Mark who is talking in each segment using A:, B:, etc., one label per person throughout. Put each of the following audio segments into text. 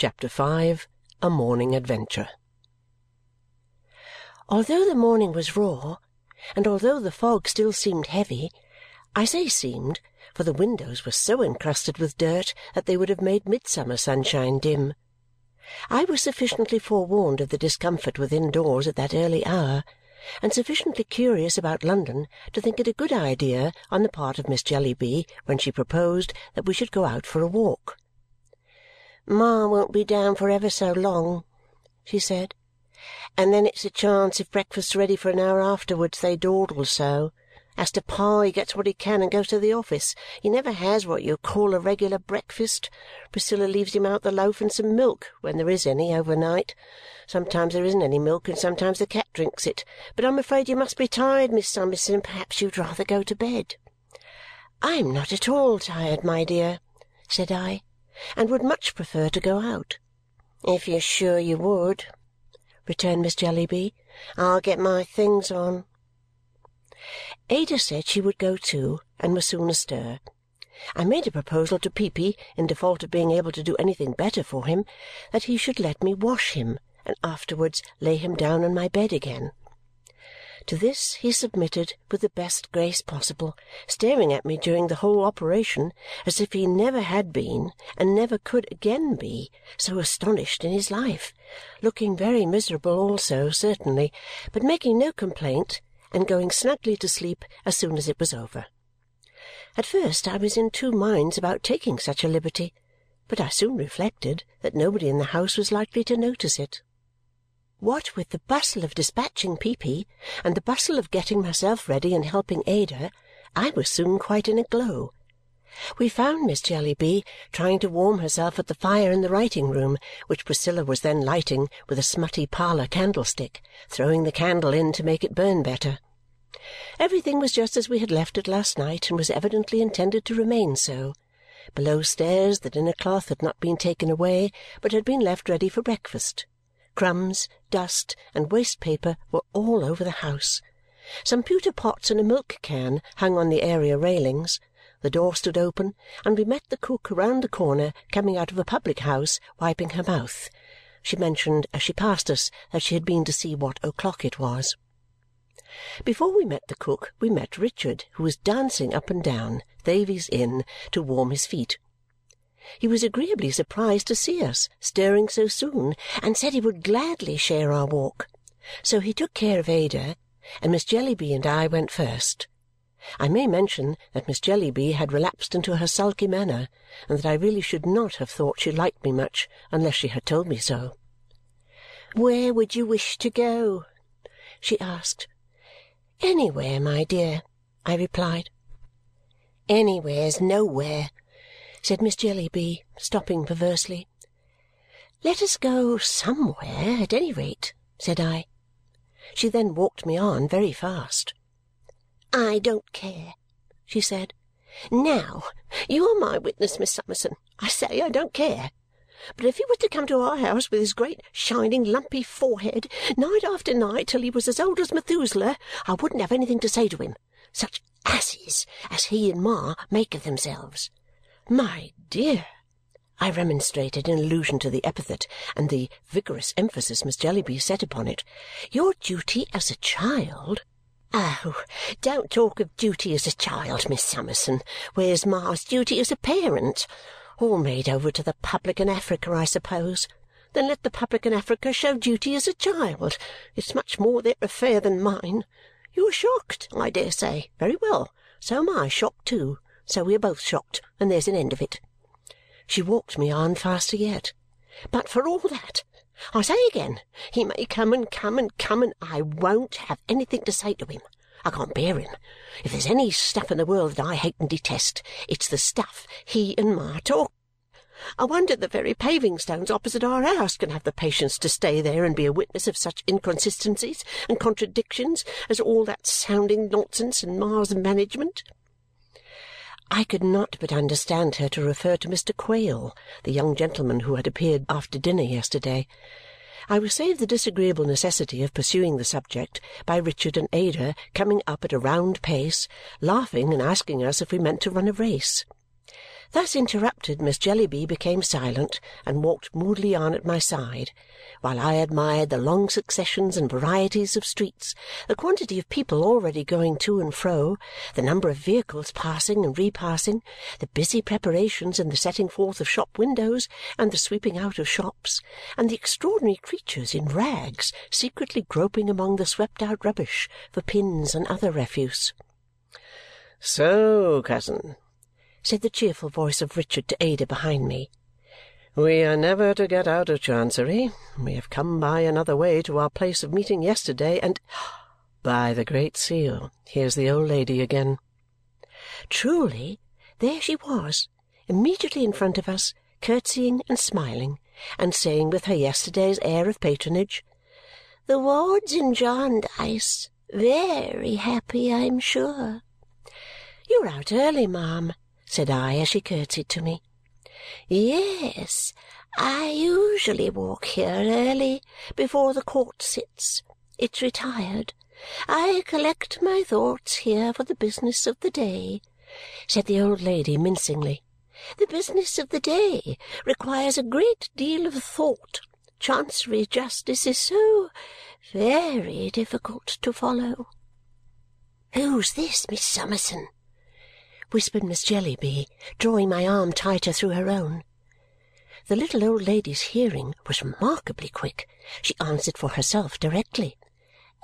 A: Chapter 5 A Morning Adventure Although the morning was raw, and although the fog still seemed heavy I say seemed, for the windows were so encrusted with dirt that they would have made midsummer sunshine dim I was sufficiently forewarned of the discomfort within doors at that early hour and sufficiently curious about London to think it a good idea on the part of Miss Jellyby when she proposed that we should go out for a walk. "Ma won't be down for ever so long," she said, "and then it's a chance if breakfast's ready for an hour afterwards they dawdle so. As to Pa, he gets what he can and goes to the office. He never has what you call a regular breakfast. Priscilla leaves him out the loaf and some milk, when there is any, overnight. Sometimes there isn't any milk, and sometimes the cat drinks it. But I'm afraid you must be tired, Miss Summerson, and perhaps you'd rather go to bed." "I am not at all tired, my dear," said I, "and would much prefer to go out." "If you're sure you would," returned Miss Jellyby, "I'll get my things on. Ada said she would go too and was soon astir. I made a proposal to Peepy, in default of being able to do anything better for him, that he should let me wash him and afterwards lay him down on my bed again. To this he submitted with the best grace possible, staring at me during the whole operation as if he never had been and never could again be so astonished in his life, looking very miserable also, certainly, but making no complaint and going snugly to sleep as soon as it was over. At first I was in two minds about taking such a liberty, but I soon reflected that nobody in the house was likely to notice it. What with the bustle of dispatching Peepy and the bustle of getting myself ready and helping Ada, I was soon quite in a glow we found Miss Jellyby trying to warm herself at the fire in the writing-room, which Priscilla was then lighting with a smutty parlour candlestick, throwing the candle in to make it burn better. Everything was just as we had left it last night and was evidently intended to remain so. Below stairs the dinner-cloth had not been taken away, but had been left ready for breakfast. Crumbs, dust, and waste-paper were all over the house. Some pewter pots and a milk-can hung on the area railings the door stood open, and we met the cook round the corner coming out of a public-house wiping her mouth. She mentioned as she passed us that she had been to see what o'clock it was. Before we met the cook, we met Richard, who was dancing up and down Thavies Inn to warm his feet. He was agreeably surprised to see us stirring so soon and said he would gladly share our walk. So he took care of Ada, and Miss Jellyby and I went first. I may mention that Miss Jellyby had relapsed into her sulky manner and that I really should not have thought she liked me much unless she had told me so. "Where would you wish to go?" she asked. "Anywhere, my dear," I replied. "Anywhere's nowhere," said Miss Jellyby, stopping perversely. "Let us go somewhere, at any rate," said I. She then walked me on very fast. "I don't care," she said. "Now, you are my witness, Miss Summerson. I say I don't care. But if he was to come to our house with his great shining lumpy forehead night after night till he was as old as Methuselah, I wouldn't have anything to say to him. Such asses as he and Ma make of themselves!" "My dear," I remonstrated in allusion to the epithet and the vigorous emphasis Miss Jellyby set upon it, "your duty as a child "Oh, don't talk of duty as a child, Miss Summerson. Where's Ma's duty as a parent? All made over to the public and Africa, I suppose. Then let the public and Africa show duty as a child. It's much more their affair than mine. You're shocked, I dare say. Very well. So am I shocked too. So we are both shocked, and there's an end of it." She walked me on faster yet. "But for all that, I say again, he may come and come and come, and I won't have anything to say to him. I can't bear him. If there's any stuff in the world that I hate and detest, it's the stuff he and Ma talk. I wonder the very paving stones opposite our house can have the patience to stay there and be a witness of such inconsistencies and contradictions as all that sounding nonsense and Ma's management. I could not but understand her to refer to Mr. Quale, the young gentleman who had appeared after dinner yesterday. I was saved the disagreeable necessity of pursuing the subject by Richard and Ada coming up at a round pace, laughing and asking us if we meant to run a race. Thus interrupted, Miss Jellyby became silent and walked moodily on at my side, while I admired the long successions and varieties of streets, the quantity of people already going to and fro, the number of vehicles passing and repassing, the busy preparations in the setting forth of shop windows and the sweeping out of shops, and the extraordinary creatures in rags secretly groping among the swept-out rubbish for pins and other refuse.
B: "So, cousin!"
A: Said the cheerful voice of Richard to Ada behind me.
B: "We are never to get out of Chancery. We have come by another way to our place of meeting yesterday, and by the Great Seal, here's the old lady again!"
A: Truly, there she was, immediately in front of us, curtsying and smiling, and saying with her yesterday's air of patronage, "The wards in Jarndyce very happy, I'm sure!" "You're out early, ma'am said I as she curtsied to me.
C: Yes, I usually walk here early, before the court sits. It's retired. I collect my thoughts here for the business of the day, said the old lady mincingly. The business of the day requires a great deal of thought. Chancery justice is so very difficult to follow.
A: Who's this, Miss Summerson? Whispered Miss Jellyby, drawing my arm tighter through her own. The little old lady's hearing was remarkably quick. She answered for herself directly.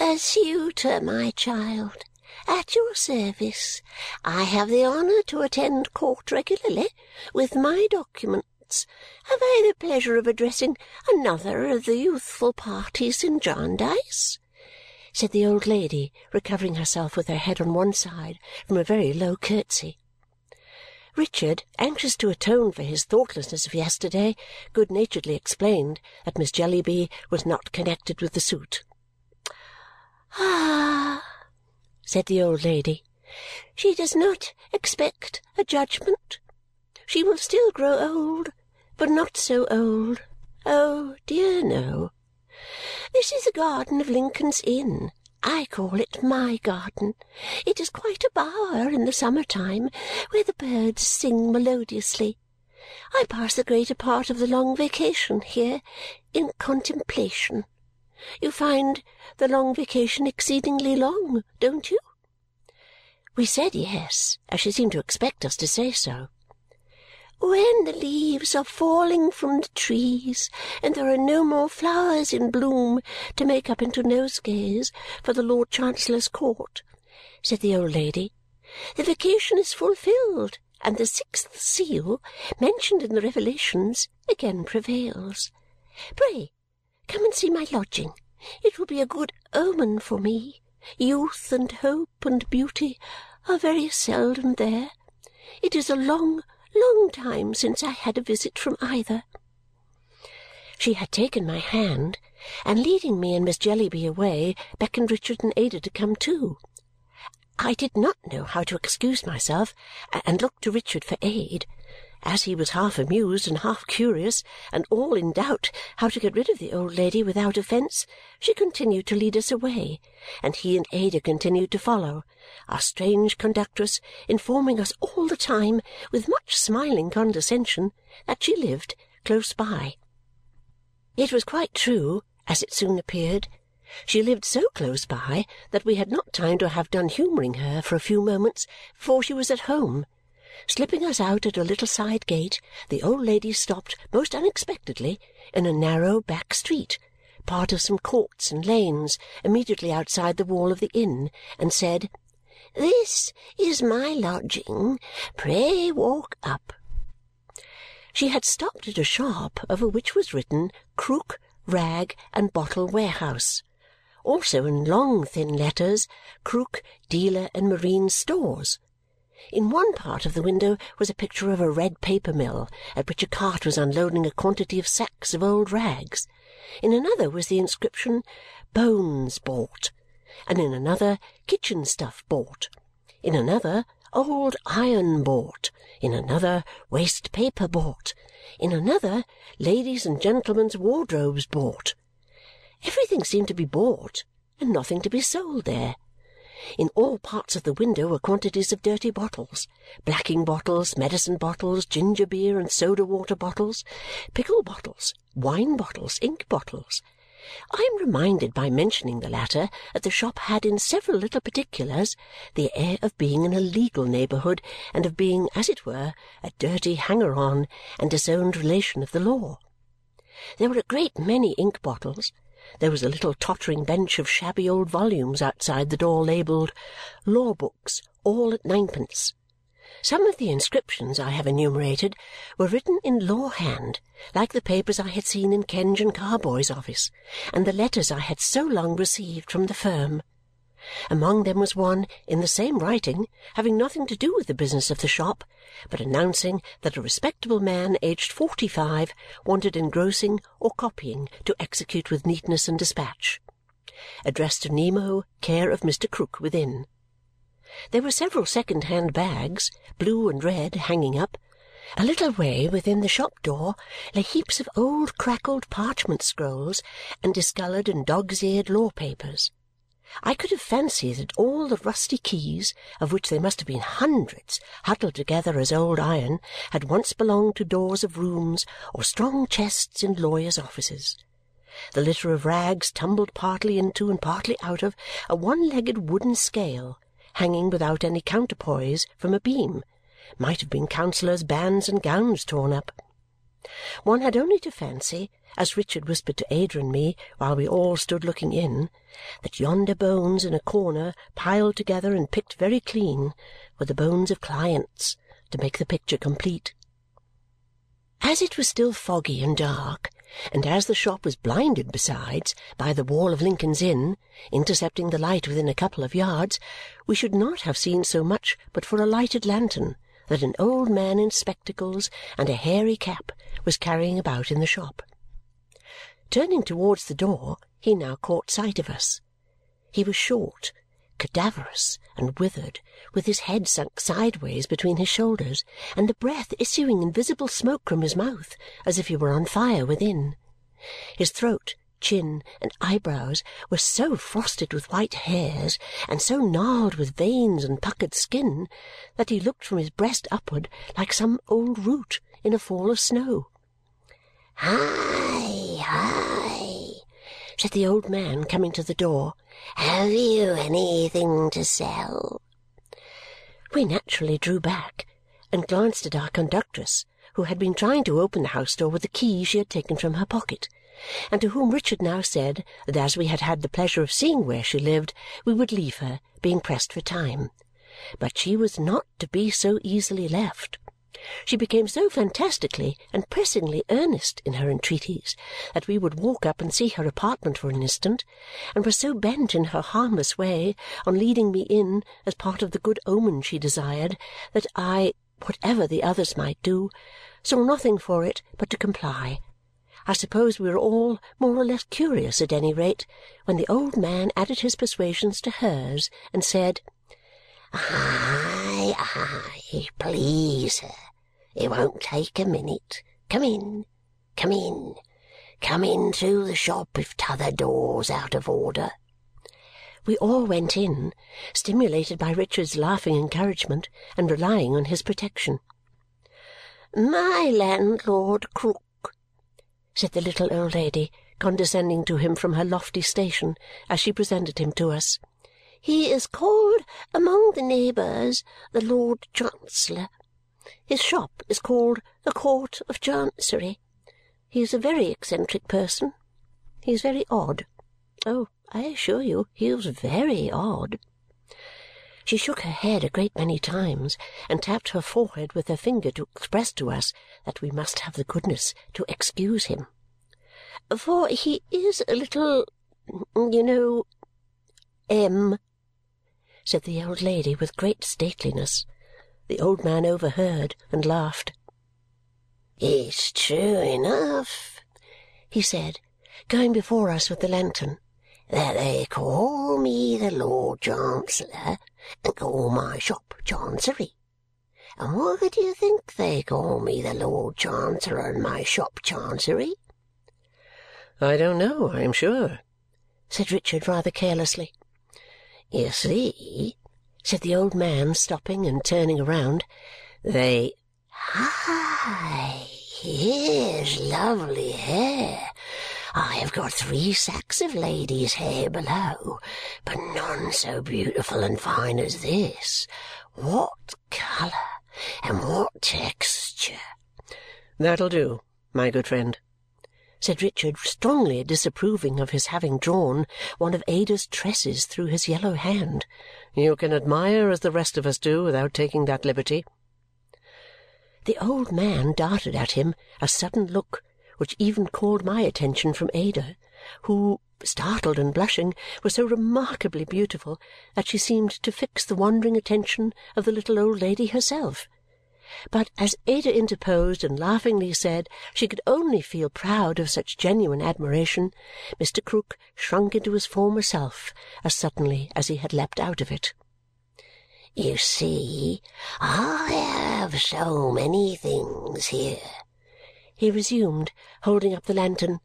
C: "A suitor, my child. At your service. I have the honour to attend court regularly, with my documents. Have I the pleasure of addressing another of the youthful parties in Jarndyce?"
A: Said the old lady, recovering herself with her head on one side from a very low curtsy. Richard, anxious to atone for his thoughtlessness of yesterday, good naturedly explained that Miss Jellyby was not connected with the suit.
C: "Ah!" said the old lady. "She does not expect a judgment. She will still grow old, but not so old. Oh, dear no! This is the garden of Lincoln's Inn. I call it my garden. It is quite a bower in the summer time, where the birds sing melodiously. I pass the greater part of the long vacation here in contemplation. You find the long vacation exceedingly long, don't you?" We said yes, as she seemed to expect us to say so. When the leaves are falling from the trees and there are no more flowers in bloom to make up into nosegays for the Lord Chancellor's court," said the old lady, "the vacation is fulfilled, and the sixth seal, mentioned in the Revelations, again prevails. Pray come and see my lodging. It will be a good omen for me. Youth and hope and beauty are very seldom there. It is a long long time since I had a visit from either."
A: She had taken my hand, and leading me and Miss Jellyby away, beckoned Richard and Ada to come too. I did not know how to excuse myself, and looked to Richard for aid. As he was half amused and half curious, and all in doubt how to get rid of the old lady without offence, she continued to lead us away, and he and Ada continued to follow, our strange conductress informing us all the time, with much smiling condescension, that she lived close by. It was quite true, as it soon appeared. She lived so close by that we had not time to have done humouring her for a few moments before she was at home Slipping us out at a little side gate, the old lady stopped most unexpectedly in a narrow back street, part of some courts and lanes immediately outside the wall of the inn, and said, "This is my lodging. Pray walk up." She had stopped at a shop over which was written Krook, Rag, and Bottle Warehouse. Also in long thin letters, Krook, Dealer and Marine Stores. In one part of the window was a picture of a red paper mill at which a cart was unloading a quantity of sacks of old rags. In another was the inscription, "Bones bought," and in another, "Kitchen stuff bought." In another, "Old iron bought." In another, "Waste paper bought." In another, "Ladies' and gentlemen's wardrobes bought." Everything seemed to be bought and nothing to be sold there. In all parts of the window were quantities of dirty bottles blacking bottles, medicine bottles, ginger beer and soda water bottles, pickle bottles, wine bottles, ink bottles. I am reminded by mentioning the latter that the shop had in several little particulars the air of being in a legal neighbourhood and of being, as it were, a dirty hanger on and disowned relation of the law. There were a great many ink bottles. There was a little tottering bench of shabby old volumes outside the door labelled Law Books, all at ninepence. Some of the inscriptions I have enumerated were written in law hand, like the papers I had seen in Kenge and Carboy's office, and the letters I had so long received from the firm. Among them was one, in the same writing, having nothing to do with the business of the shop, but announcing that a respectable man aged forty-five wanted engrossing or copying to execute with neatness and dispatch. Addressed to Nemo, care of Mr. Krook, within. There were several second-hand bags, blue and red, hanging up. A little way within the shop door lay heaps of old crackled parchment scrolls and discoloured and dog's-eared law papers. I could have fancied that all the rusty keys, of which there must have been hundreds huddled together as old iron, had once belonged to doors of rooms or strong chests in lawyers' offices. The litter of rags tumbled partly into and partly out of a one-legged wooden scale hanging without any counterpoise from a beam might have been counsellors' bands and gowns torn up. One had only to fancy, as Richard whispered to Ada and me while we all stood looking in, that yonder bones in a corner, piled together and picked very clean, were the bones of clients, to make the picture complete. As it was still foggy and dark, and as the shop was blinded besides by the wall of Lincoln's Inn, intercepting the light within a couple of yards, we should not have seen so much but for a lighted lantern that an old man in spectacles and a hairy cap was carrying about in the shop. Turning towards the door, he now caught sight of us. He was short, cadaverous, and withered, with his head sunk sideways between his shoulders and the breath issuing in visible smoke from his mouth as if he were on fire within. His throat, chin, and eyebrows were so frosted with white hairs and so gnarled with veins and puckered skin that he looked from his breast upward like some old root in a fall of snow.
C: Hi, hi,
A: said the old man, coming to the door.
C: Have you anything to sell?
A: We naturally drew back and glanced at our conductress, who had been trying to open the house door with the key she had taken from her pocket, and to whom Richard now said that as we had had the pleasure of seeing where she lived, we would leave her, being pressed for time. But she was not to be so easily left. She became so fantastically and pressingly earnest in her entreaties that we would walk up and see her apartment for an instant, and was so bent in her harmless way on leading me in as part of the good omen she desired that I, whatever the others might do, saw nothing for it but to comply. I suppose we were all more or less curious at any rate when the old man added his persuasions to hers and said,
C: "Aye, aye, please, sir. It won't take a minute. Come in, come in. Come in through the shop if t'other door's out of order."
A: We all went in, stimulated by Richard's laughing encouragement and relying on his protection.
C: "My landlord Krook,"
A: said the little old lady, condescending to him from her lofty station as she presented him to us.
C: "He is called among the neighbours the Lord Chancellor. His shop is called the Court of Chancery. He is a very eccentric person. He is very odd. Oh, I assure you he is very odd."
A: She shook her head a great many times and tapped her forehead with her finger to express to us that we must have the goodness to excuse him.
C: "For he is a little, you know, M,"
A: said the old lady with great stateliness. The old man overheard and laughed.
C: "It's true enough,"
A: he said, going before us with the lantern,
C: "that they call me the Lord Chancellor and call my shop Chancery. And why do you think they call me the Lord Chancellor and my shop Chancery?"
B: "I don't know, I am sure,"
A: said Richard rather carelessly.
C: You see, said the old man, stopping and turning around, they Hi, here's lovely hair. I have got three sacks of ladies' hair below, but none so beautiful and fine as this. What colour and what texture!
B: That'll do, my good friend,
A: said Richard, strongly disapproving of his having drawn one of Ada's tresses through his yellow hand.
B: You can admire as the rest of us do without taking that liberty.
A: The old man darted at him a sudden look which even called my attention from Ada, who, startled and blushing, was so remarkably beautiful that she seemed to fix the wandering attention of the little old lady herself. But as Ada interposed and laughingly said she could only feel proud of such genuine admiration, Mr. Krook shrunk into his former self as suddenly as he had leapt out of it.
C: You see, I have so many things here, he resumed, holding up the lantern,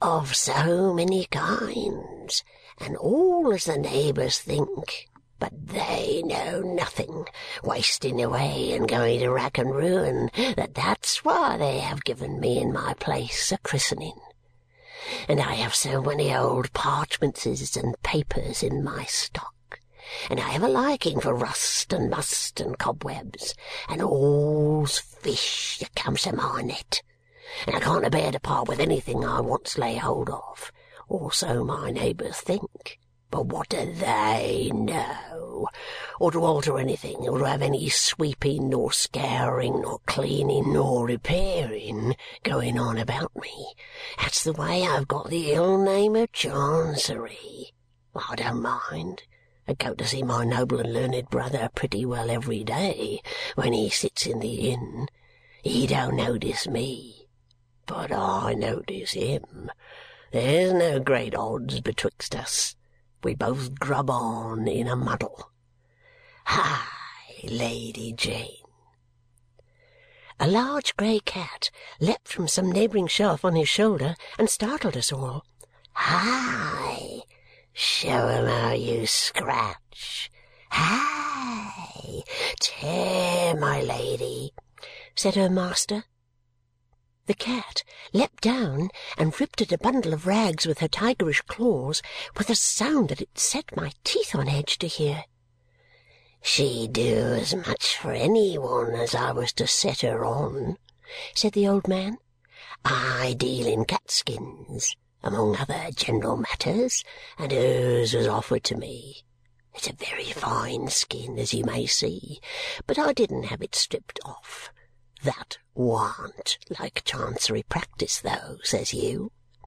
C: of so many kinds, and all as the neighbours think, but they know nothing, wasting away and going to rack and ruin, that that's why they have given me in my place a christening. And I have so many old parchmentses and papers in my stock and I have a liking for rust and must and cobwebs, and all's fish that comes to my net, and I can't bear to part with anything I once lay hold of, or so my neighbours think. But what do they know? Or to alter anything, or to have any sweeping, nor scouring, nor cleaning, nor repairing going on about me. That's the way I've got the ill name of Chancery. I don't mind. I go to see my noble and learned brother pretty well every day when he sits in the inn. He don't notice me, but I notice him. There's no great odds betwixt us. We both grub on in a muddle. Hi, Lady Jane!"
A: A large grey cat leapt from some neighbouring shelf on his shoulder and startled us all.
C: "Hi! Show 'em how you scratch. Hi! Tear, my lady!"
A: said her master. The cat leapt down and ripped at a bundle of rags with her tigerish claws with a sound that it set my teeth on edge to hear.
C: "She'd do as much for any one as I was to set her on," said the old man. "I deal in catskins among other general matters, and hers was offered to me. It's a very fine skin, as you may see, but I didn't have it stripped off. That warn't like Chancery practice, though, says you.